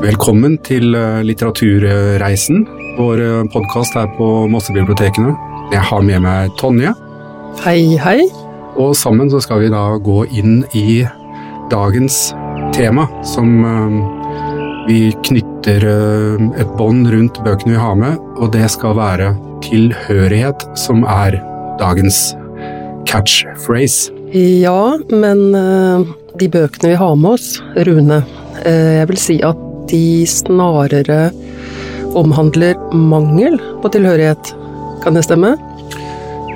Velkommen til eh, Litteraturreisen, vår podkast her på Mossebibliotekene. Jeg har med meg Tonje. Hei, hei. Og sammen så skal vi da gå inn i dagens tema, som eh, vi knytter eh, et bånd rundt bøkene vi har med, og det skal være tilhørighet, som er dagens catchphrase. Ja, men uh, de bøkene vi har med oss, Rune, uh, jeg vil si at de snarere omhandler mangel på tilhørighet. Kan det stemme?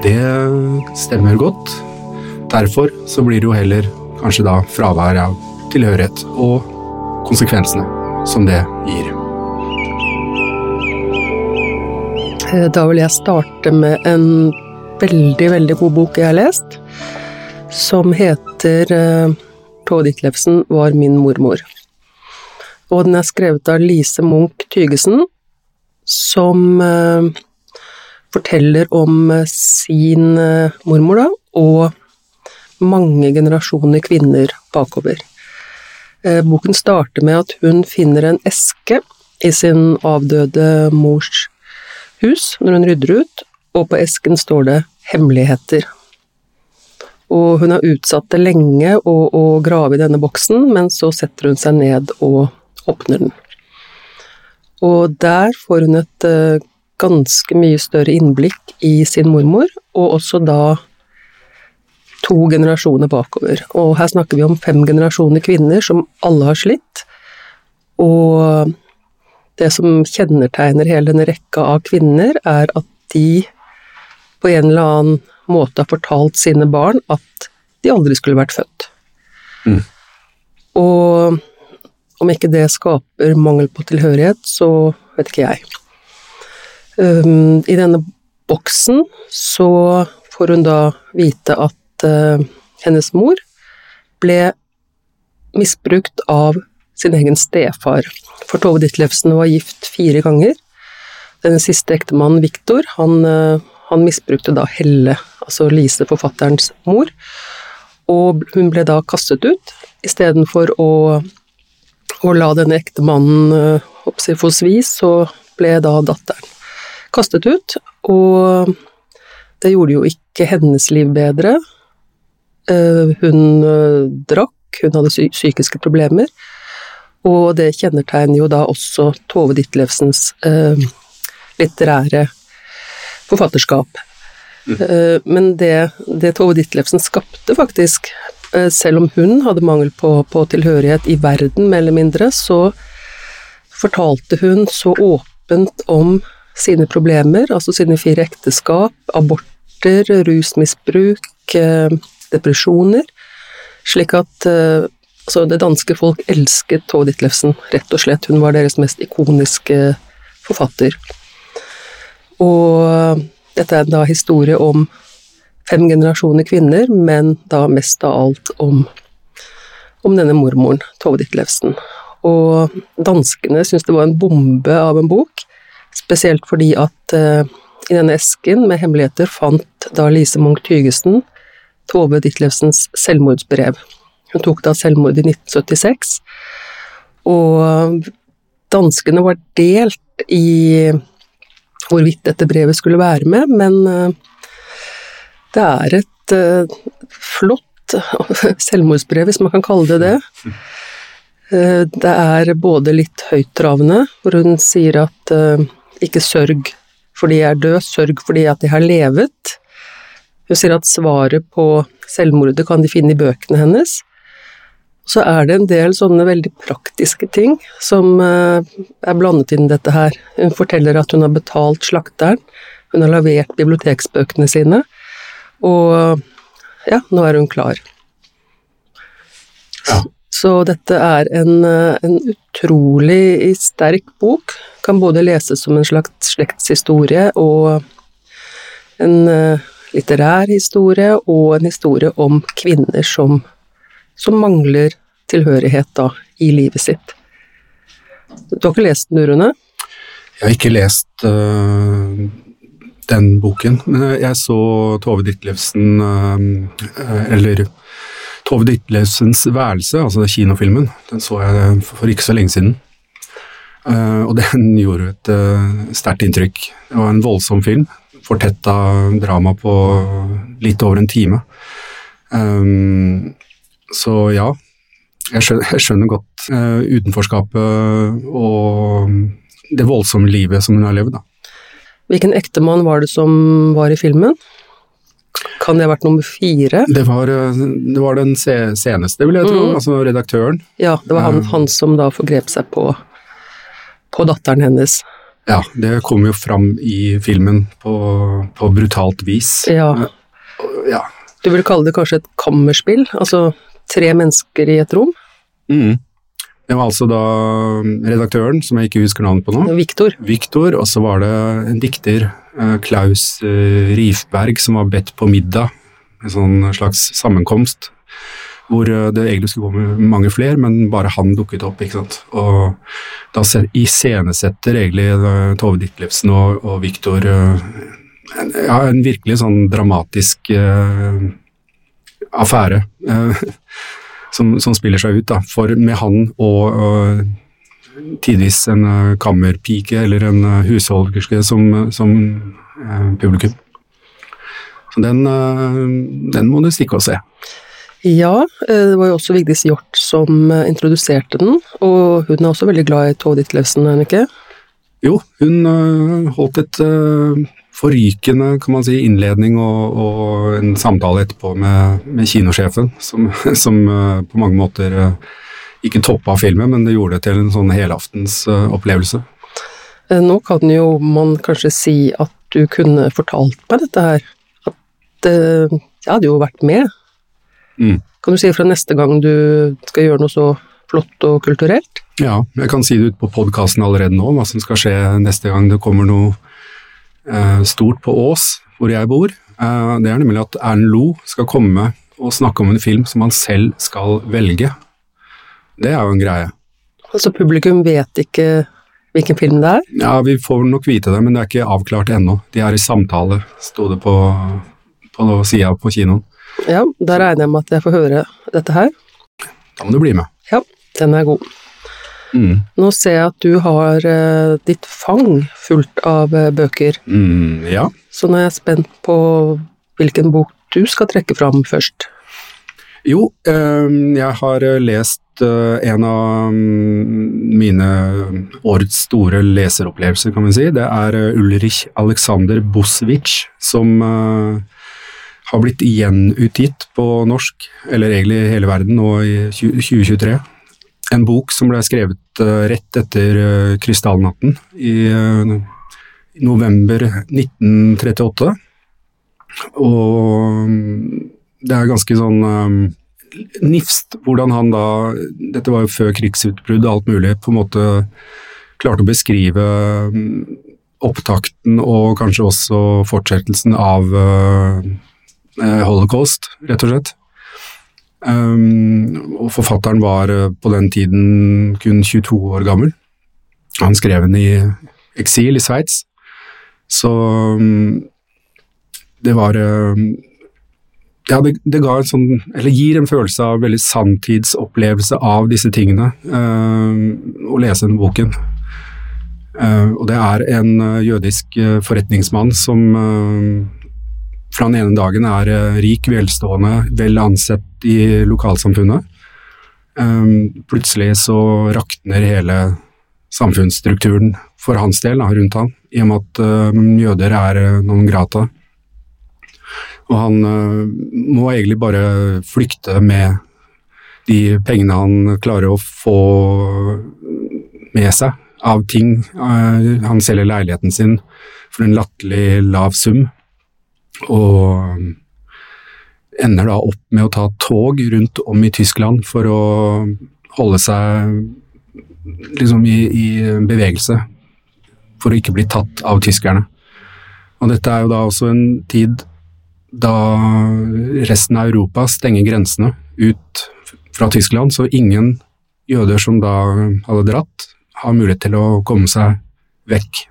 Det stemmer godt. Derfor så blir det jo heller kanskje da fravær av tilhørighet og konsekvensene som det gir. Eh, da vil jeg starte med en veldig, veldig god bok jeg har lest, som heter uh, Tove Ditlevsen var min mormor. Og den er skrevet av Lise Munch Tygesen, som uh, forteller om sin uh, mormor, da, og mange generasjoner kvinner bakover. Boken starter med at hun finner en eske i sin avdøde mors hus når hun rydder ut, og på esken står det 'hemmeligheter'. Og hun har utsatt det lenge å, å grave i denne boksen, men så setter hun seg ned og åpner den. Og der får hun et uh, ganske mye større innblikk i sin mormor, og også da to generasjoner bakover. Og her snakker vi om fem generasjoner kvinner som alle har slitt. Og det som kjennetegner hele denne rekka av kvinner, er at de på en eller annen måte har fortalt sine barn at de aldri skulle vært født. Mm. Og om ikke det skaper mangel på tilhørighet, så vet ikke jeg. Um, I denne boksen så får hun da vite at uh, hennes mor ble misbrukt av sin egen stefar. For Tove Ditlevsen var gift fire ganger. Den siste ektemannen, Viktor, han, uh, han misbrukte da Helle, altså Lise, forfatterens mor. Og hun ble da kastet ut, istedenfor å, å la denne ektemannen uh, få svi, så ble da datteren kastet ut. Og det gjorde jo ikke hennes liv bedre. Uh, hun uh, drakk, hun hadde psykiske problemer. Og det kjennetegner jo da også Tove Ditlevsens litterære forfatterskap. Mm. Men det, det, Tove Ditlevsen skapte, faktisk, uh, selv om hun hadde mangel på, på, tilhørighet i verden, mer eller mindre, så fortalte hun så åpent om sine problemer, altså sine fire ekteskap, aborter, rusmisbruk, uh, depresjoner, slik at altså det danske folk elsket Tove Ditlevsen, rett og slett. Hun var deres mest ikoniske forfatter. Og dette er da historie om fem generasjoner kvinner, men da mest av alt om, om denne mormoren, Tove Ditlevsen. Og danskene syntes det var en bombe av en bok, spesielt fordi at uh, i denne esken med hemmeligheter fant da Lise Munch Tygesen Tove Ditlevsens selvmordsbrev. Hun tok da selvmord i 1976, og danskene var delt i hvorvidt dette brevet skulle være med, men eh, det er et eh, flott selvmordsbrev, hvis man kan kalle det det. Eh, det er både litt høyttravende, hvor hun sier at ikke sørg fordi jeg er død, sørg fordi at jeg har levet. Hun sier at svaret på selvmordet kan de finne i bøkene hennes. Så er det en del sånne veldig praktiske ting som eh, er blandet inn i dette her. Hun forteller at hun har betalt slakteren, hun har levert biblioteksbøkene sine, og ja, nå er hun klar. Ja. Så dette er en, eh, en, utrolig sterk bok. Kan både leses som en slags slektshistorie og en eh, litterær historie, og en historie om kvinner som som mangler tilhørighet da, i livet sitt. Du har ikke lest den, Rune? Jeg har ikke lest uh, den boken, men jeg så Tove Ditlevsen, uh, eller Tove Ditlevsens værelse, altså kinofilmen, den så jeg for ikke så lenge siden. Uh, og den gjorde et uh, sterkt inntrykk. Det var en voldsom film. Fortetta drama på litt over en time. Um, så ja, jeg skjønner, jeg skjønner godt uh, utenforskapet og det voldsomme livet som hun har levd. da. Hvilken ektemann var det som var i filmen? Kan det ha vært nummer fire? Det var, eh, det var den seneste, vil jeg tro. Mm. Altså redaktøren. Ja, det var han, uh, han som da forgrep seg på, på, datteren hennes. Ja, det kom jo fram i filmen på, på brutalt vis. Ja. Ja. Du vil kalle det kanskje et kammerspill? Altså tre mennesker i et rom? Mm. Det var altså da redaktøren, som jeg ikke husker navnet på nå. Viktor. Viktor, Og så var det en dikter, eh, Klaus eh, Rifberg, som var bedt på middag. En sånn slags sammenkomst. Hvor eh, det egentlig skulle gå med mange flere, men bare han dukket opp. ikke sant? Og da iscenesetter egentlig Tove Ditlevsen og, og Viktor ja, en virkelig sånn dramatisk affære. Uh, som, som, spiller seg ut. Da. For med han og uh, tidvis en uh, kammerpike eller en uh, husholderske som, som publikum. Så den, den, må du stikke og se. Ja, det var jo også Vigdis Hjort som introduserte den, og hun er også veldig glad i Tove Ditlevsen, er hun ikke? Jo, hun holdt et forrykende kan man si, innledning og, og en samtale etterpå med, med kinosjefen, som, som uh, på mange måter uh, ikke toppa filmen, men det gjorde det til en sånn helaftens uh, opplevelse. Nå kan jo man kanskje si at du kunne fortalt meg dette her. At jeg hadde jo vært med. Mm. Kan du si fra neste gang du skal gjøre noe så flott og kulturelt? Ja, jeg kan si det ut på podkasten allerede nå, hva som skal skje neste gang det kommer noe Eh, stort på Ås, hvor jeg bor. Eh, det er nemlig at Erlend Lo skal komme og snakke om en film som han selv skal velge. Det er jo en greie. Altså publikum vet ikke hvilken film det er? Ja, vi får nok vite det, men det er ikke avklart ennå. De er i samtale, sto det på, på sida på kinoen. Ja, da regner jeg med at jeg får høre dette her. Da må du bli med. Ja, den er god. Mm. Nå ser jeg at du har uh, ditt fang fullt av uh, bøker. Mm, ja. Så nå er jeg spent på hvilken bok du skal trekke fram først. Jo, uh, jeg har lest en av mine årets store leseropplevelser, kan vi si. Det er Ulrich Alexander Boswicz, som har blitt gjenutgitt på norsk, eller egentlig i hele verden, nå i 2023 en bok som ble skrevet uh, rett etter uh, krystallnatten i uh, november 1938. Og mm, det er ganske sånn nifst hvordan han da Dette var jo før krigsutbrudd og alt mulig. På en måte klarte å beskrive um, opptakten og kanskje også fortsettelsen av holocaust, rett og slett. Um, og forfatteren var uh, på den tiden kun 22 år gammel. Han skrev den i eksil i Sveits. Så um, det var um, Ja, det, det, ga en sånn Eller gir en følelse av veldig sanntidsopplevelse av disse tingene uh, å lese denne boken. og det er en uh, jødisk uh, forretningsmann som fra den ene dagen er eh, rik, velstående, vel ansett i lokalsamfunnet. Ehm, plutselig så rakner hele samfunnsstrukturen for hans del da, rundt han, i og med at ehm, jøder er eh, noen grata. Og han eh, må egentlig bare flykte med de pengene han klarer å få med seg av ting. Han selger leiligheten sin for en latterlig lav sum. Og ender da opp med å ta tog rundt om i Tyskland for å holde seg liksom i, i bevegelse, for å ikke bli tatt av tyskerne. Og dette er jo da også en tid da resten av Europa stenger grensene ut fra Tyskland, så ingen jøder som da hadde dratt, har mulighet til å komme seg vekk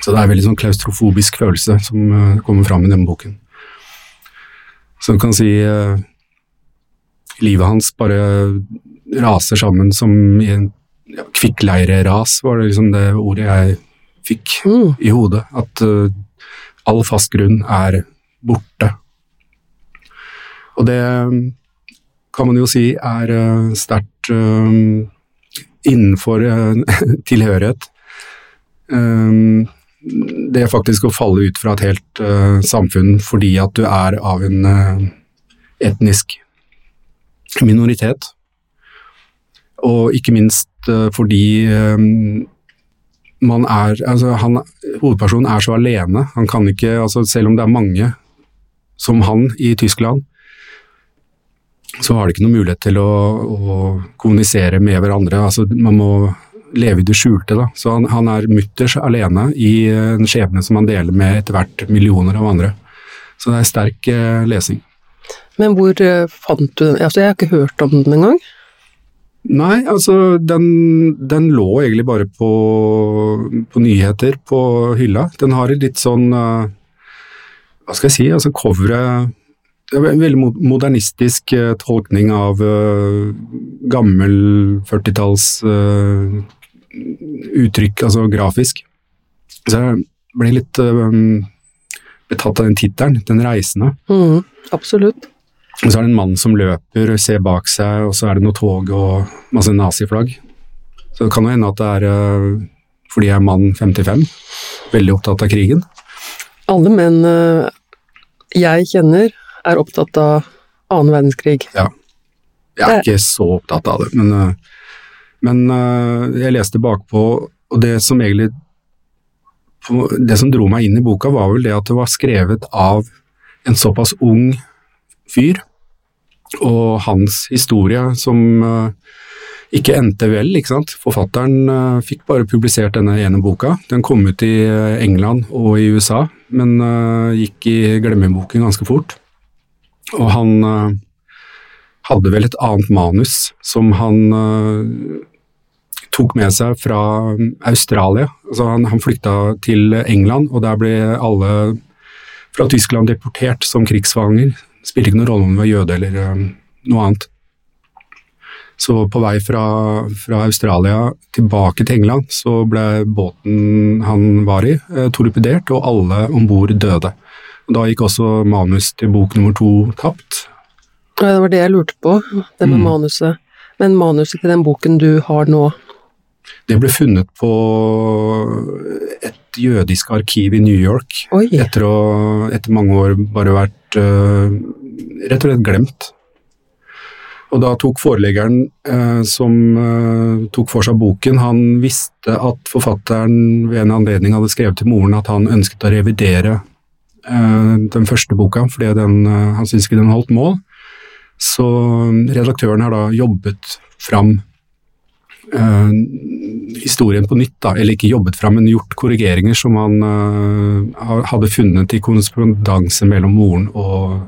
så det er veldig sånn klaustrofobisk følelse som uh, kommer fram i denne boken. Du kan si uh, livet hans bare raser sammen som i en ja, kvikkleireras, var det liksom det ordet jeg fikk Mm. i hodet. At uh, all fast grunn er borte. Og det kan man jo si er uh, sterkt uh, innenfor eh, tilhørighet. Um, det faktisk å falle ut fra et helt uh, samfunn fordi at du er av en uh, etnisk minoritet. Og ikke minst uh, fordi um, man er altså han, Hovedpersonen er så alene. Han kan ikke altså Selv om det er mange som han i Tyskland, så har de ikke noen mulighet til å, å kommunisere med hverandre. Altså, man må leve i det skjulte. Da. Så han, han er mutters alene i en skjebne som han deler med etter hvert millioner av andre. Så det er sterk eh, lesing. Men hvor eh, fant du den? Altså, jeg har ikke hørt om den engang. Nei, altså den, den lå egentlig bare på, på nyheter på hylla. Den har et litt sånn uh, Hva skal jeg si, altså coveret er en veldig modernistisk eh, tolkning av uh, gammel 40-talls eh, uttrykk, altså grafisk. Så jeg ble litt eh, betatt av den tittelen, Den reisende. Mm, absolutt. Og så er det en mann som løper, ser bak seg, og så er det noe tog og masse naziflagg. Så det kan jo hende at det er eh, fordi jeg er mann 55, veldig opptatt av krigen. Alle menn eh, jeg kjenner, er opptatt av annen verdenskrig. Ja. Jeg er ikke så opptatt av det, men, eh, men eh, jeg leste bakpå, og det som egentlig Det som dro meg inn i boka, var vel det at det var skrevet av en såpass ung fyr, og hans historie som eh, ikke endte vel, ikke sant. Forfatteren eh, fikk bare publisert denne ene boka. Den kom ut i England og i USA, men gikk i glemmeboken ganske fort. Og han hadde vel et annet manus som han uh, tok med seg fra Australia. Altså han, han flykta til England, og der ble alle fra Tyskland deportert som krigsfanger. Spilte ikke noen rolle om du var jøde eller uh, noe annet. Så på vei fra, fra Australia tilbake til England, så ble båten han var i, eh, torpedert, og alle om bord døde. Da gikk også manus til bok nummer to tapt. Ja, Det var det jeg lurte på, det med Mm. manuset. Men manuset til den boken du har nå, Det ble funnet på et jødisk arkiv i New York, etter, å, etter mange år bare vært uh, rett og slett glemt. Og da tok foreleggeren øh, som øh, tok for seg boken, han visste at forfatteren ved en anledning hadde skrevet til moren at han ønsket å revidere øh, den første boka, fordi den, øh, han syntes ikke den holdt mål. Så redaktøren har da jobbet fram eh, historien på nytt, da, eller ikke jobbet fram, men gjort korrigeringer som han eh, hadde funnet i korrespondanse mellom moren og,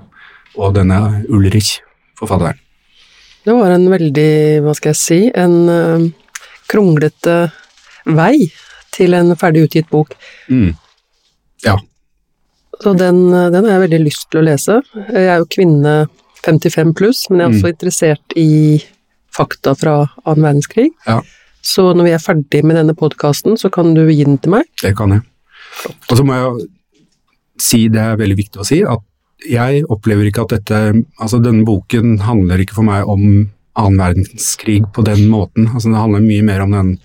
og denne Ulrich, forfatteren. Det var en veldig, hva skal jeg si, en eh, kronglete vei til en ferdig utgitt bok. Mm. Ja. Så den, eh, den har jeg veldig lyst til å lese. Jeg er jo kvinne 55 pluss, men jeg er Mm. også interessert i fakta fra annen verdenskrig. Ja. Så når vi er ferdig med denne podkasten, så kan du gi den til meg. Det kan jeg. Og så må jeg si, det er veldig viktig å si, at jeg opplever ikke at dette Altså, denne boken handler ikke for meg om annen verdenskrig på den måten. Altså, det handler mye mer om den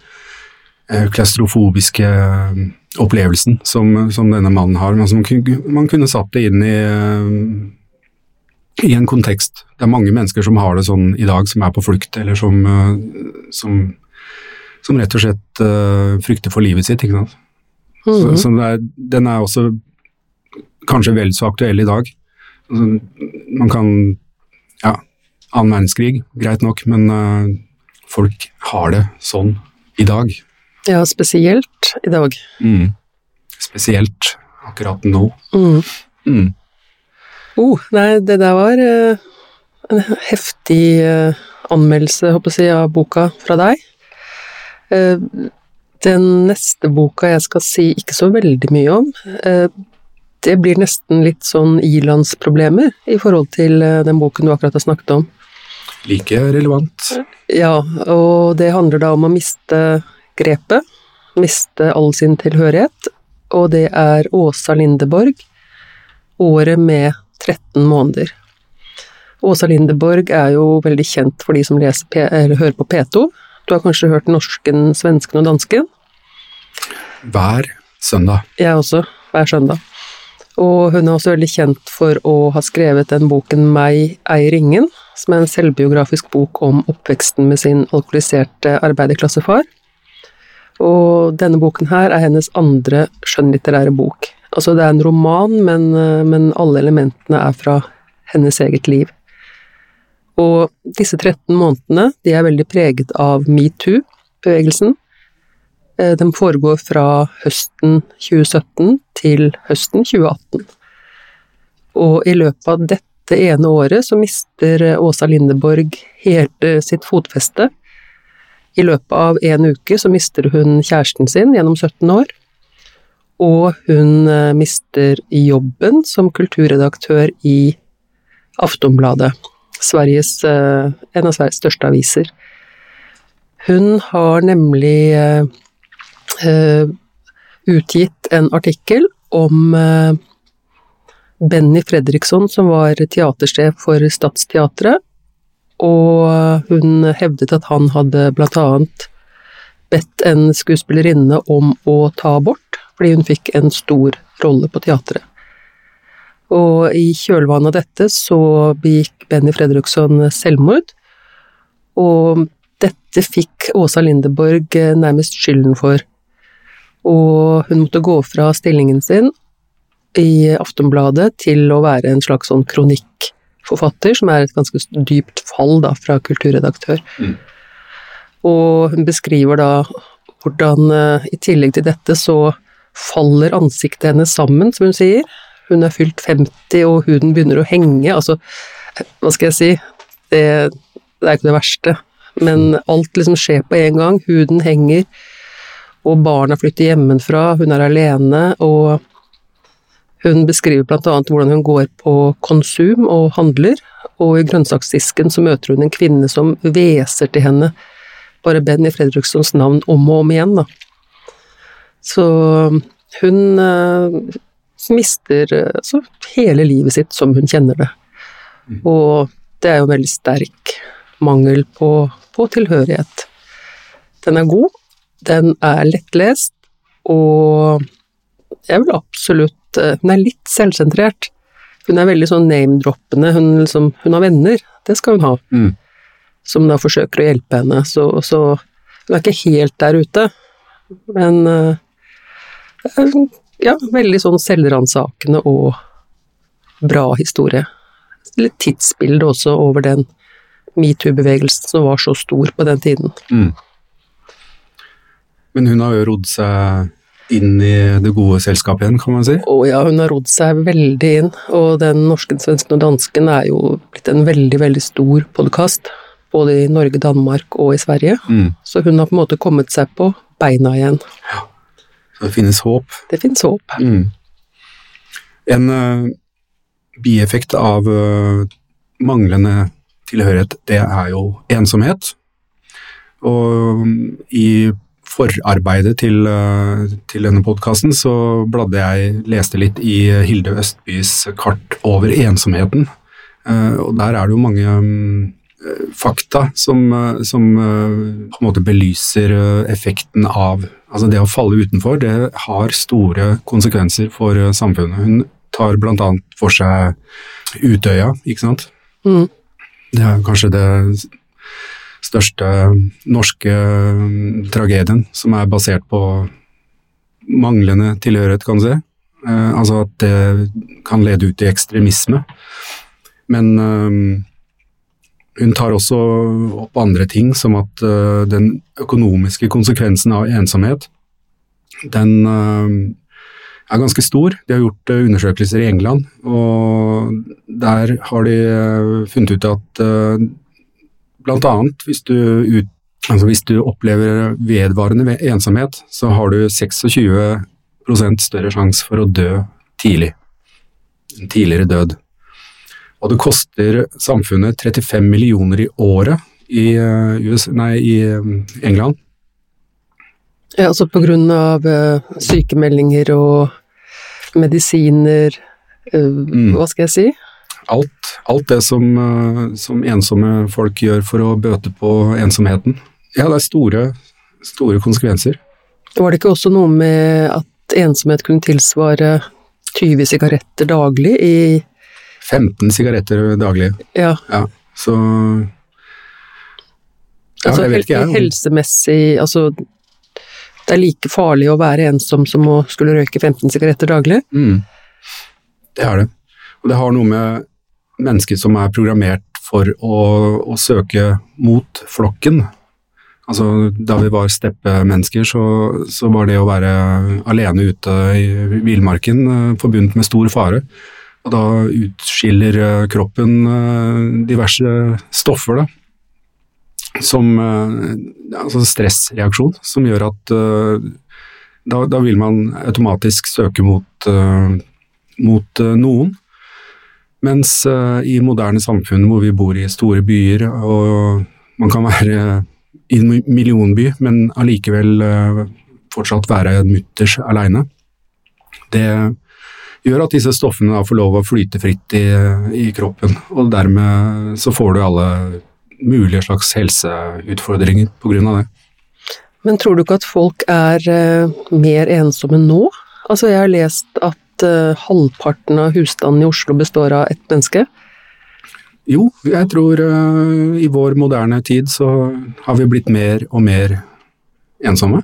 eh, klaustrofobiske eh, opplevelsen som, som denne mannen har. Men som kunne- man kunne satt det inn i, eh, i en kontekst. Det er mange mennesker som har det sånn i dag, som er på flukt, eller som, eh, som, som rett og slett uh, frykter for livet sitt. ikke sant? Så, -hmm. så det er, den er også kanskje vel så aktuell i dag. Altså, man kan Ja, annen verdenskrig, greit nok, men uh, folk har det sånn i dag. Ja, spesielt i dag. Mm. Spesielt akkurat nå. Mm. Oh, nei, det der var eh, en heftig eh, anmeldelse, håper jeg, av boka fra deg. Eh, den neste boka jeg skal si ikke så veldig mye om, det blir nesten litt sånn ilandsproblemer i forhold til den boken du akkurat har snakket om. like relevant. Ja, og det handler da om å miste grepet, miste all sin tilhørighet, og det er Åsa Lindeborg, året med 13 måneder. Åsa Lindeborg er jo veldig kjent for de som hører på P2. Du har kanskje hørt norsken, svensken og dansken? Hver søndag. Jeg også, hver søndag. Og hun er også veldig kjent for å ha skrevet den boken Meg eier ingen, som er en selvbiografisk bok om oppveksten med sin alkoholiserte arbeiderklassefar. Og denne boken her er hennes andre skjønnlitterære bok. Altså det er en roman, men, men alle elementene er fra hennes eget liv. Og disse 13 månedene de er veldig preget av metoo-bevegelsen. Eh, den foregår fra høsten 2017 til høsten 2018. Og i løpet av dette ene året så mister Åsa Lindeborg helt sitt fotfeste. I løpet av en uke så mister hun kjæresten sin gjennom 17 år. Og hun eh, mister jobben som kulturredaktør i Aftonbladet, Sveriges, eh, en av Sveriges største aviser. Hun har nemlig uh, utgitt en artikkel om Benny Fredriksson, som var teatersjef for Stadsteatret, og hun hevdet at han hadde blant annet bedt en skuespillerinne om å ta abort, fordi hun fikk en stor rolle på teatret. Og i kjølvannet av dette så begikk Benny Fredriksson selvmord, og dette fikk Åsa Lindeborg nærmest skylden for. Og hun måtte gå fra stillingen sin i Aftonbladet til å være en slags sånn kronikkforfatter, som er et ganske dypt fall da, fra kulturredaktør. Mm. Og hun beskriver da hvordan i tillegg til dette så faller ansiktet hennes sammen, som hun sier. Hun er fylt 50 og huden begynner å henge, altså hva skal jeg si, det, det er ikke det verste. Men alt liksom skjer på en gang. Huden henger, og barna flytter hjemmefra, hun er alene, og hun beskriver annet hvordan hun går på konsum og handler, og i grønnsaksdisken så møter hun en kvinne som hveser til henne bare Benny Fredrikssons navn om og om igjen, da. Så hun uh, mister altså, hele livet sitt som hun kjenner det. Mm. Og det er jo en veldig sterk mangel på, på tilhørighet. Den er god, den er lettlest, og jeg vil absolutt eh, Hun er litt selvsentrert. Hun er veldig sånn name-droppende. Hun, liksom, hun har venner, det skal hun ha. Mm. Som da forsøker å hjelpe henne. Så, så, hun er ikke helt der ute. Men uh, ja, veldig sånn selvransakende og bra historie. Litt tidsbilde også over den metoo-bevegelsen som var så stor på den tiden. Mm. Men hun har jo rodd seg inn i det gode selskapet igjen, kan man si? Å ja, hun har rodd seg veldig inn. Og den norske, svensken og dansken er jo blitt en veldig, veldig stor podkast. Både i Norge, Danmark og i Sverige. Mm. Så hun har på en måte kommet seg på beina igjen. Ja. Så det finnes håp? Det finnes håp. Mm. En uh, bieffekt av uh, manglende tilhørighet, det er jo ensomhet. Og um, i forarbeidet til, uh, til denne podkasten så bladde jeg, leste litt i Hilde Østbys kart over ensomheten. Og der er det jo mange um, fakta som, som på en måte belyser effekten av Altså det å falle utenfor, det har store konsekvenser for samfunnet. Hun tar annet for seg Utøya, ikke sant. Mm. Det er kanskje det største norske mm, tragedien, som er basert på manglende tilhørighet, kan du si. Eh, altså at det kan lede ut i ekstremisme. Men eh, hun tar også opp andre ting, som at uh, den økonomiske konsekvensen av ensomhet, den uh, er ganske stor. De har gjort uh, undersøkelser i England, og der har de funnet ut at annet hvis altså hvis du opplever vedvarende ensomhet, så har du 26% større sjanse for å dø tidlig. En tidligere død. Og det koster samfunnet 35 millioner i året i, eh, US, nei, i eh, England. Ja, altså på grunn av uh, sykemeldinger og medisiner, mm. hva skal jeg si? Alt, alt det som, som, ensomme folk gjør for å bøte på ensomheten. Ja, det er store, store konsekvenser. Var det ikke også noe med at ensomhet kunne tilsvare 20 sigaretter daglig i 15 sigaretter daglig. Ja. ja så ja, altså, vet ikke. Helsemessig Altså det er like farlig å være ensom som å skulle røyke 15 sigaretter daglig. Mm. Det er det. Og det har noe med mennesker som er programmert for å, å søke mot flokken. Altså, da vi var steppemennesker, så, så var det å være alene ute i villmarken uh, forbundet med stor fare. Og da utskiller uh, kroppen uh, diverse stoffer, da som eh, altså stressreaksjon, som gjør at eh, da, da, vil man automatisk søke mot, eh, mot noen. Mens i moderne samfunn hvor vi bor i store byer, og man kan være i en millionby, men allikevel fortsatt være mutters aleine, det gjør at disse stoffene får lov å flyte fritt i, i kroppen, og dermed så får du alle mulige slags helseutfordringer pga. det. Men tror du ikke at folk er uh, mer ensomme nå? Altså, jeg har lest at uh, halvparten av husstanden i Oslo består av ett menneske. Jo, jeg tror uh, i vår moderne tid så har vi blitt mer og mer ensomme.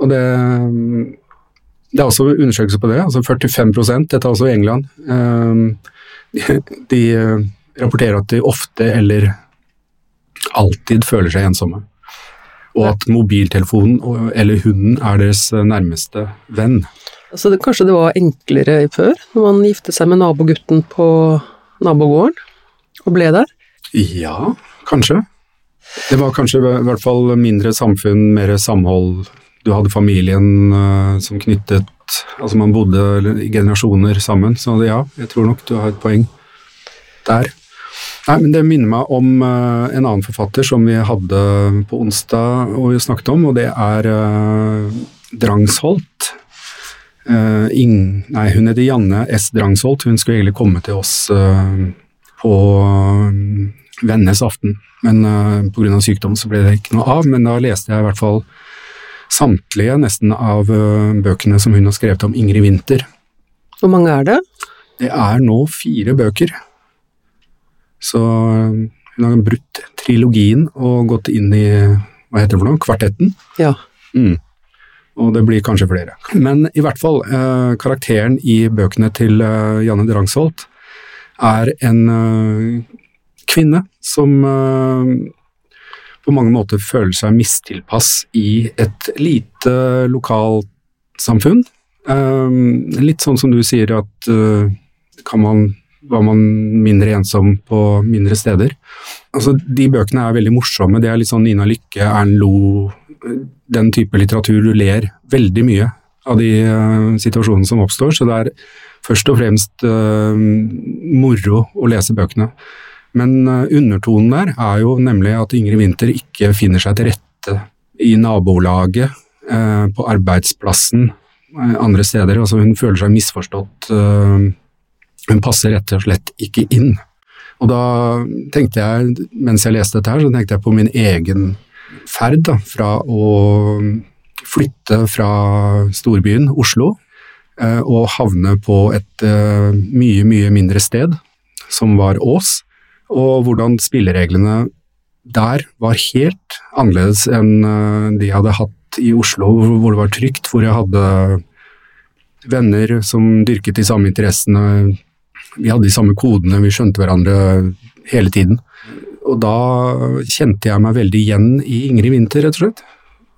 Og det, det er også undersøkelser på det. altså 45 dette er også i England. De, de rapporterer at de ofte eller alltid føler seg ensomme. Og at mobiltelefonen eller hunden er deres nærmeste venn. Altså, det, kanskje det var enklere før, når man giftet seg med nabogutten på nabogården og ble der? Ja, kanskje. Det var kanskje i hvert fall mindre samfunn, mer samhold. Du hadde familien uh, som knyttet Altså man bodde i generasjoner sammen, så ja, jeg tror nok du har et poeng der. Nei, men Det minner meg om uh, en annen forfatter som vi hadde på onsdag og vi snakket om, og det er uh, Drangsholt. Ing, nei, hun heter Janne S. Drangsholt. Hun skulle egentlig komme til oss på Vennes aften, men uh, pga. sykdom så ble det ikke noe av. Men da leste jeg i hvert fall samtlige nesten av bøkene som hun har skrevet om Ingrid Winther. Hvor mange er det? Det er nå fire bøker. Så um, hun har brutt trilogien og gått inn i hva heter det for noe, kvartetten. Ja. Mm. Og det blir kanskje flere. Men i hvert fall, eh, karakteren i bøkene til eh, Janne Drangsholt er en eh, kvinne som eh, på mange måter føler seg mistilpass i et lite lokalsamfunn. Eh, litt sånn som du sier at uh, kan man var man mindre ensom på mindre steder. Altså, de bøkene er veldig morsomme. Det er litt sånn Nina Lykke, Ern Lo, den type litteratur. Du ler veldig mye av de uh, situasjonene som oppstår, så det er først og fremst uh, moro å lese bøkene. Men uh, undertonen der er jo nemlig at Ingrid Winther ikke finner seg til rette i nabolaget, på arbeidsplassen, andre steder. Altså, hun føler seg misforstått. Hun passer rett og slett ikke inn. Og da tenkte jeg, mens jeg leste dette her, så tenkte jeg på min egen ferd da, fra å flytte fra storbyen Oslo eh, og havne på et eh, mye, mye mindre sted, som var Ås, og hvordan spillereglene der var helt annerledes enn eh, de jeg hadde hatt i Oslo, hvor det var trygt, hvor jeg hadde venner som dyrket de samme interessene, vi hadde de samme kodene, vi skjønte hverandre hele tiden. Og da kjente jeg meg veldig igjen i Ingrid Winther, rett og slett.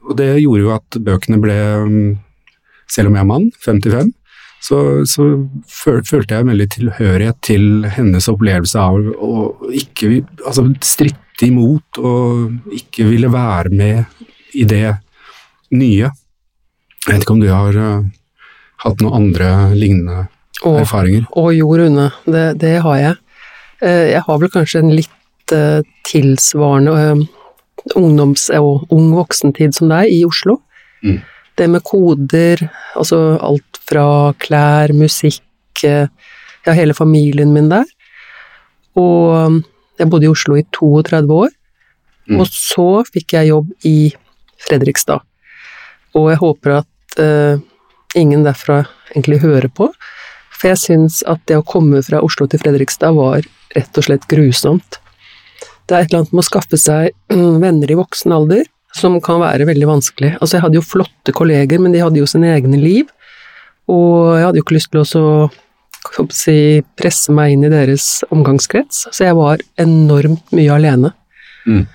Og det gjorde jo at bøkene ble, selv om jeg er mann, 55, så, så følte jeg veldig tilhørighet til hennes opplevelse av å ikke altså, stritte imot og ikke ville være med i det nye. Jeg vet ikke om du har uh, hatt noen andre lignende og, erfaringer? Å jo, Rune, det, det, har jeg. Uh, Jeg har vel kanskje en litt uh, tilsvarende ungdoms- og ung voksentid som deg i Oslo. Mm. Det med koder, altså alt fra klær, musikk Ja, hele familien min der. Og um, jeg bodde i Oslo i 32 år. Mm. Og så fikk jeg jobb i Fredrikstad. Og jeg håper at uh, ingen derfra egentlig hører på. For jeg syns at det å komme fra Oslo til Fredrikstad var rett og slett grusomt. Det er et eller annet med å skaffe seg venner i voksen alder som kan være veldig vanskelig. Altså, jeg hadde jo flotte kolleger, men de hadde jo sine egne liv. Og jeg hadde jo ikke lyst til å si, presse meg inn i deres omgangskrets, så jeg var enormt mye alene. Mm.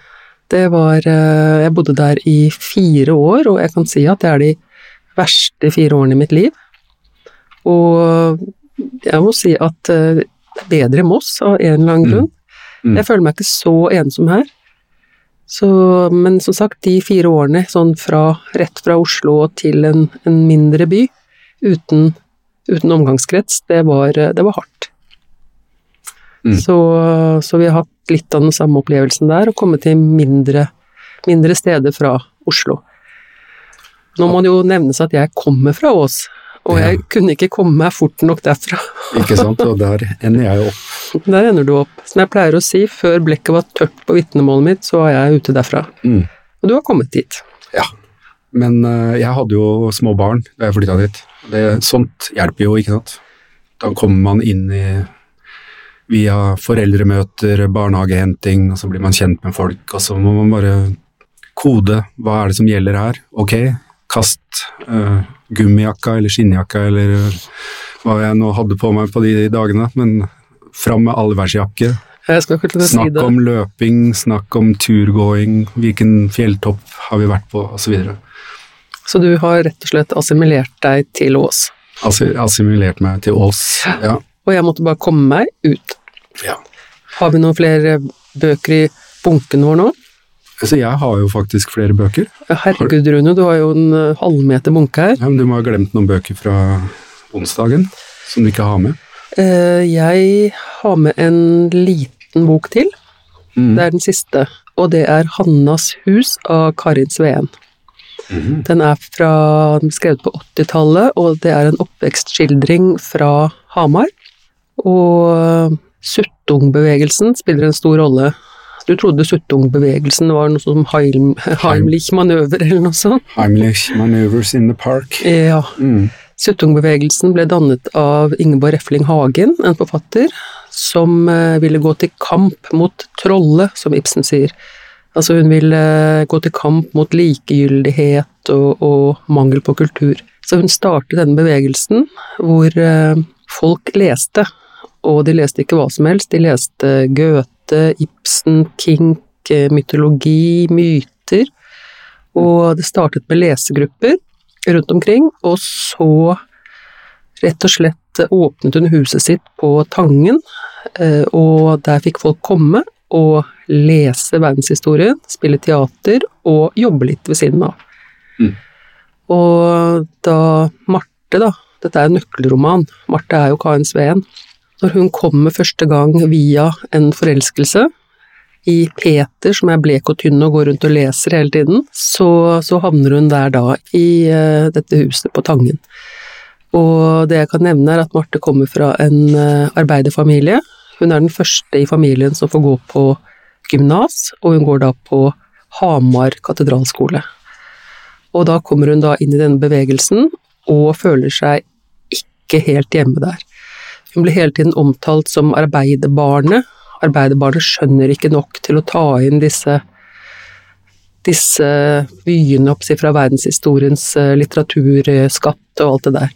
Det var eh, Jeg bodde der i fire år, og jeg kan si at det er de verste fire årene i mitt liv. Og jeg må si at eh, det er bedre i Moss av en eller annen Mm. grunn. Mm. Jeg føler meg ikke så ensom her. Så, men som sagt, de fire årene sånn fra, rett fra Oslo til en, en mindre by, uten, uten omgangskrets, det var, det var hardt. Mm. Så, så vi har hatt litt av den samme opplevelsen der, og kommet til mindre, mindre steder fra Oslo. Nå må det jo nevnes at jeg kommer fra Ås, og Ja. jeg kunne ikke komme meg fort nok derfra. Ikke sant? Og der ender jeg opp. Der ender du opp. Som jeg pleier å si, før blekket var tørt på vitnemålet mitt, så var jeg ute derfra. Mm. Og du har kommet dit. Ja. Men eh, jeg hadde jo små barn da jeg flytta dit. Det, sånt hjelper jo, ikke sant. Da kommer man inn i via foreldremøter, barnehagehenting, og så blir man kjent med folk, og så må man bare kode hva er det som gjelder her. Ok, kast uh, gummijakka eller skinnjakka eller hva jeg nå hadde på meg på de dagene, men fram med allværsjakke. Snakk om løping, snakk om turgåing, hvilken fjelltopp har vi vært på, osv. Så så du har rett og slett assimilert deg til Ås. Altså, assimilert meg til Ås. Ja. Og jeg måtte bare komme meg ut. ja. Har vi noen flere bøker i bunken vår nå? Så jeg har jo faktisk flere bøker. Herregud, Rune, du har jo en eh, halvmeter bunke her. Ja, men du må ha glemt noen bøker fra onsdagen som du ikke har med. Eh, Jeg har med en liten bok til. Mm. Det er den siste, og det er Hannas hus av Karin Sveen. Mm. Den er fra, skrevet på 80-tallet, og det er en oppvekstskildring fra Hamar. Og Suttung-bevegelsen spiller en stor rolle. Du trodde Suttung-bevegelsen var noe som Heim, Heimlich-manøver eller noe sånt? Heimlich-manøvers in the Park. Ja. Mm. Suttung-bevegelsen ble dannet av Ingeborg Refling Hagen, en forfatter, som eh, ville gå til kamp mot trollet, som Ibsen sier. Altså hun ville eh, gå til kamp mot likegyldighet og, og mangel på kultur. Så hun startet denne bevegelsen hvor eh, folk leste, og de leste ikke hva som helst. De leste Goethe, Ibsen, Kink, mytologi, myter. Og det startet med lesegrupper rundt omkring, og så rett og slett åpnet hun huset sitt på Tangen, eh, og der fikk folk komme og lese verdenshistorien, spille teater og jobbe litt ved siden av. Mm. Og da Marte, da, dette er en nøkkelroman, Marte er jo Karen Sveen, når hun kommer første gang via en forelskelse i Peter, som er blek og tynn og går rundt og leser hele tiden, så, så havner hun der da, i uh, dette huset på Tangen. Og det jeg kan nevne, er at Marte kommer fra en uh, arbeiderfamilie. Hun er den første i familien som får gå på gymnas, og hun går da på Hamar katedralskole. Og da kommer hun da inn i denne bevegelsen, og føler seg ikke helt hjemme der. Hun blir hele tiden omtalt som arbeiderbarnet. Arbeiderbarnet skjønner ikke nok til å ta inn disse disse vyene opp fra verdenshistoriens eh, litteraturskatt og alt det der.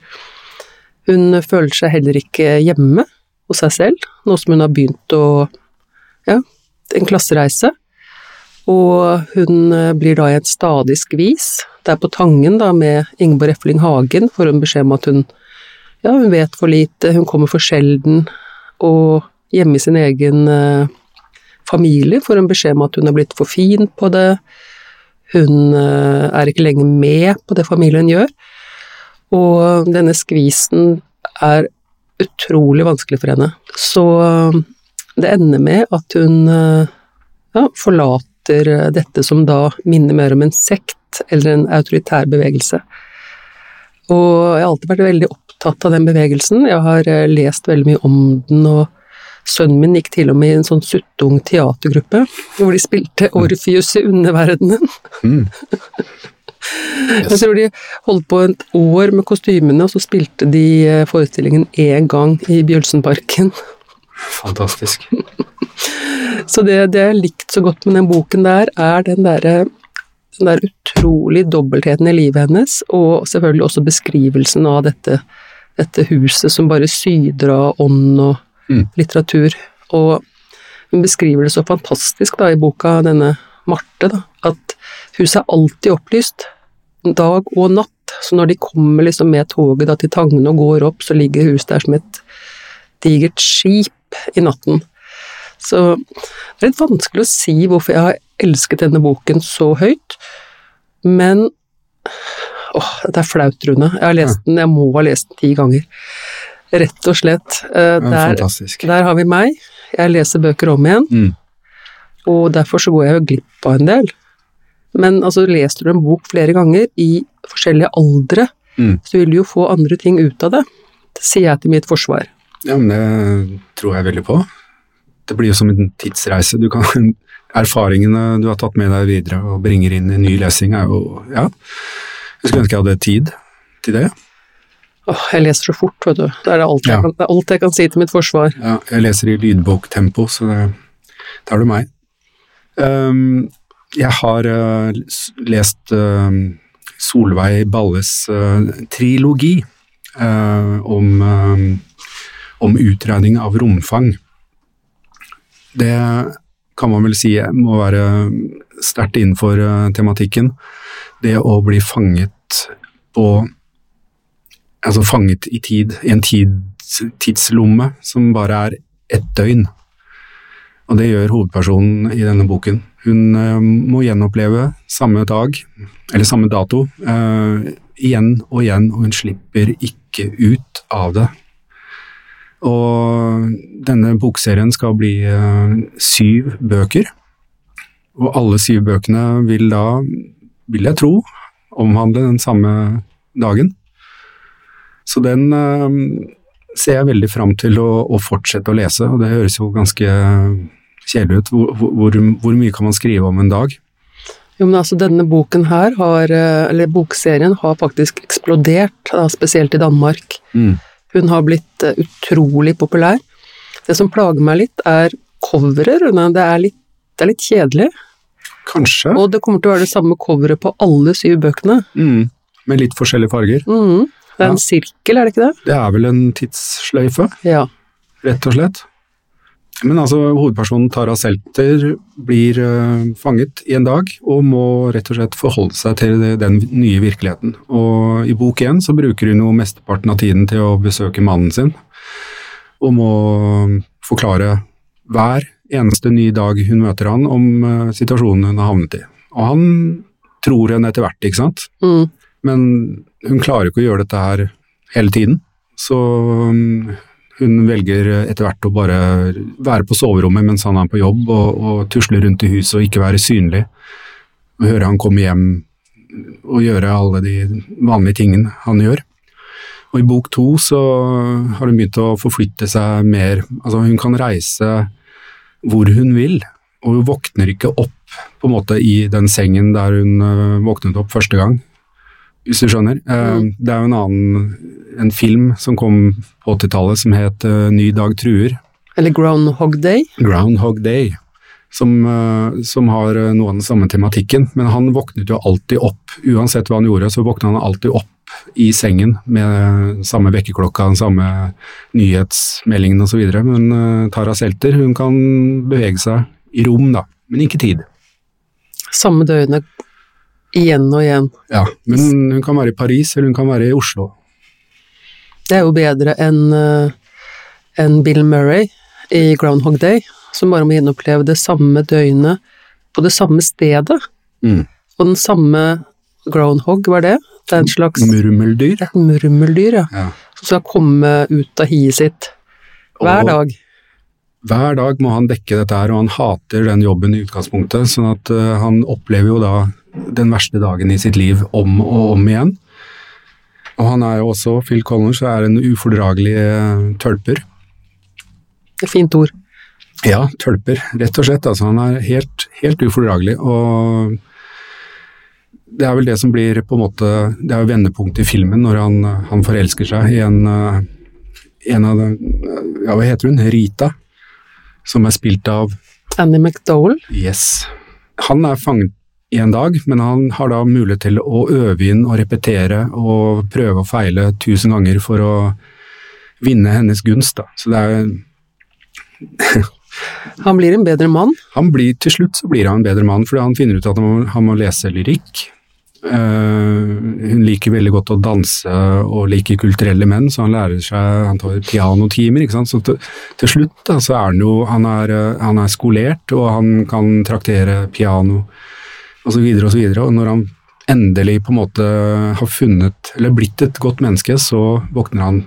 Hun føler seg heller ikke hjemme hos seg selv, nå som hun har begynt å ja, en klassereise. Og hun eh, blir da i et stadig skvis. Det er på Tangen da med Ingeborg Efling Hagen får hun beskjed om at hun ja, hun vet for lite, hun kommer for sjelden, og hjemme i sin egen eh, familie får hun beskjed om at hun er blitt for fin på det, hun eh, er ikke lenger med på det familien gjør, og denne skvisen er utrolig vanskelig for henne. Så eh, det ender med at hun ja, forlater dette som da minner mer om en sekt eller en autoritær bevegelse. Og jeg har alltid vært veldig opptatt av den bevegelsen. Jeg har lest veldig mye om den, og sønnen min gikk til og med i en sånn suttung teatergruppe hvor de spilte Orfius i underverdenen. Mm. Jeg tror de holdt på et år med kostymene, og så spilte de eh, forestillingen én gang i Bjølsenparken. Fantastisk. Så det, det jeg har likt så godt med den boken der, er den derre den der utrolig dobbeltheten i livet hennes, og selvfølgelig også beskrivelsen av dette, dette huset som bare syder av ånd og Mm. litteratur. Og hun beskriver det så fantastisk da i boka, denne Marte, da, at huset er alltid opplyst, dag og natt. Så når de kommer liksom med toget da til Tangen og går opp, så ligger huset der som et digert skip i natten. Så det er litt vanskelig å si hvorfor jeg har elsket denne boken så høyt, men Åh, dette er flaut, Rune. Jeg har lest den, jeg må ha lest den ti ganger. Rett og slett. Uh, Der, der har vi meg. Jeg leser bøker om igjen, Mm. og derfor så går jeg jo glipp av en del. Men altså, leser du en bok flere ganger i forskjellige aldre, Mm. så vil du jo få andre ting ut av det. Det sier jeg til mitt forsvar. Ja, men det tror jeg veldig på. Det blir jo som en tidsreise. Du kan, erfaringene du har tatt med deg videre og bringer inn i ny lesing, er jo Ja. Jeg skulle ønske jeg hadde tid til det. Åh, jeg leser så fort, vet du. Det er, det alt, jeg Ja. kan, det er alt jeg kan si til mitt forsvar. Ja, jeg leser i lydboktempo, så det, tar du meg. Um, jeg har uh, lest uh, Solveig Balles uh, trilogi om, om utregning av romfang. Det kan man vel si må være sterkt innenfor tematikken. Det å bli fanget på Altså fanget i tid, i en tids, tidslomme som bare er ett døgn. Og det gjør hovedpersonen i denne boken. Hun uh, må gjenoppleve samme dag, eller samme dato, uh, igjen og igjen, og hun slipper ikke ut av det. Og denne bokserien skal bli uh, syv bøker, og alle syv bøkene vil da, vil jeg tro, omhandle den samme dagen. Så den eh, ser jeg veldig fram til å, å fortsette å lese, og det høres jo ganske kjedelig ut. Hvor, hvor, hvor mye kan man skrive om en dag? Jo, men altså denne boken her har, eh, eller bokserien har faktisk eksplodert, da, spesielt i Danmark. Mm. Hun har blitt eh, utrolig populær. Det som plager meg litt, er coveret. Det er litt, det er litt kjedelig. Kanskje, Og det kommer til å være det samme coveret på alle syv bøkene. mm. med litt forskjellige farger. Mhm. Det er en sirkel, er det ikke det? Det er vel en tidssløyfe, Ja. rett og slett. Men altså, hovedpersonen Tara Selter blir uh, fanget i en dag, og må rett og slett forholde seg til den nye virkeligheten. Og i bok én så bruker hun jo mesteparten av tiden til å besøke mannen sin, og må forklare hver eneste ny dag hun møter han om uh, situasjonen hun har havnet i. Og han tror henne etter hvert, ikke sant? Mm. Men hun klarer ikke å gjøre dette her hele tiden, så um, hun velger etter hvert å bare være på soverommet mens han er på jobb, og, og tusle rundt i huset og ikke være synlig. Og høre han komme hjem og gjøre alle de vanlige tingene han gjør. Og i bok to så har hun begynt å forflytte seg mer, altså hun kan reise hvor hun vil, og hun våkner ikke opp på en måte i den sengen der hun øh, våknet opp første gang hvis du skjønner. Mm. Det er jo en annen en film som kom på 80-tallet som het eh, Ny dag truer. Eller Groundhog Day. Groundhog Day. Som, eh, som har eh, noe av den samme tematikken. Men han våknet jo alltid opp. Uansett hva han gjorde, så våknet han alltid opp i sengen med samme vekkerklokka, den samme nyhetsmeldingen osv. Men eh, Tara Selter hun kan bevege seg i rom, da, men ikke tid. Samme døgnet igjen og igjen. Ja, Men hun kan være i Paris, eller hun kan være i Oslo. Det er jo bedre enn en Bill Murray i Groundhog Day, som bare må gjenoppleve det samme døgnet på det samme stedet. Mm. Og den samme groundhog, hva er det? Det er en slags Murmeldyr. murmeldyr, ja. Ja. Som skal komme ut av hiet sitt hver Og- dag. Hver dag må han dekke dette her, og han hater den jobben i utgangspunktet. sånn at uh, han opplever jo da den verste dagen i sitt liv om og om igjen. Og han er jo også, Phil Collins er en ufordragelig uh, tølper. Fint ord. Ja, tølper, rett og slett. Altså, han er helt, helt ufordragelig. Og det er vel det som blir på en måte Det er jo vendepunktet i filmen når han, han forelsker seg i en, en av Ja, hva heter hun? Rita som er spilt av Annie McDowell. Yes. Han er fanget i en dag, men han har da mulighet til å øve inn og repetere og prøve og feile tusen ganger for å vinne hennes gunst. Da. Så det er Han blir en bedre mann? Han blir, til slutt så blir han en bedre mann, fordi han finner ut at han må, han må lese lyrikk. Uh, hun liker veldig godt å danse og liker kulturelle menn, så han lærer seg han tar pianotimer. ikke sant? Så til, til slutt da, så er han jo han er, uh, han er, skolert, og han kan traktere piano osv. Og, så videre, og når han endelig på en måte har funnet, eller blitt et godt menneske, så våkner han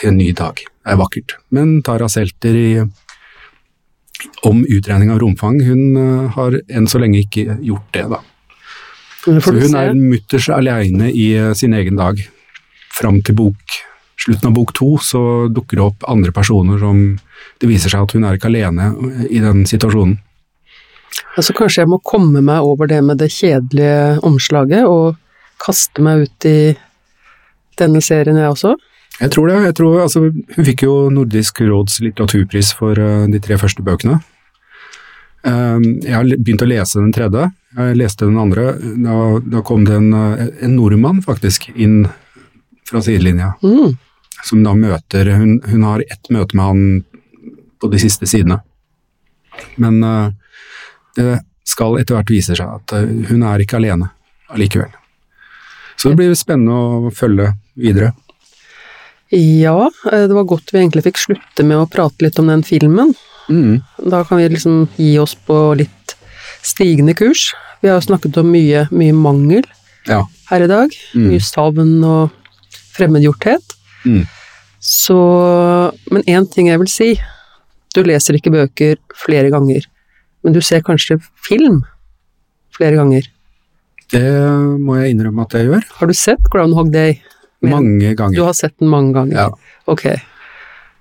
til en ny dag. Det er vakkert. Men Tara Selter i om utregning av romfang, hun uh, har enn så lenge ikke gjort det, da. Så hun er mutters aleine i eh, sin egen dag. Fram til bok, slutten av bok to så dukker det opp andre personer som Det viser seg at hun er ikke alene i den situasjonen. Altså kanskje jeg må komme meg over det med det kjedelige omslaget og kaste meg ut i denne serien, jeg også? Jeg tror det. Jeg tror, altså, hun fikk jo Nordisk råds litteraturpris for uh, de tre første bøkene. Um, jeg har begynt å lese den tredje. Jeg leste den andre. Da, da kom det en, en, nordmann faktisk inn fra sidelinja. Mm. Som da møter hun, hun, har ett møte med han på de siste sidene. Men uh, det skal etter hvert vise seg at uh, hun er ikke alene allikevel. Så det blir spennende å følge videre. Ja, eh, det var godt vi egentlig fikk slutte med å prate litt om den filmen. Mm. Da kan vi liksom gi oss på litt stigende kurs. Vi har snakket om mye, mye mangel ja. her i dag. Mm. Mye savn og fremmedgjorthet. Mm. Så Men én ting jeg vil si. Du leser ikke bøker flere ganger, men du ser kanskje film flere ganger. Det må jeg innrømme at jeg gjør. Har du sett Groundhog Day? Men mange ganger. Du har sett den mange ganger? Ja. Ok.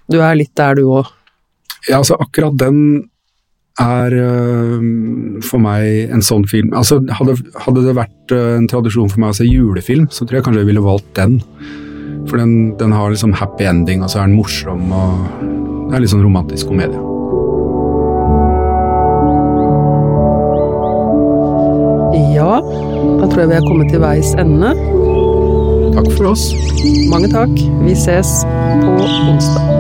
Du er litt der, du òg? Ja, altså akkurat den er uh, for meg en sånn film Altså, hadde, hadde, det vært uh, en tradisjon for meg å se julefilm, så tror jeg kanskje jeg ville valgt den. For den, den har liksom happy ending, og så er den morsom, og det er litt sånn romantisk komedie. Ja, da tror jeg vi er kommet til veis ende. Takk for oss. Mange takk. Vi ses på onsdag.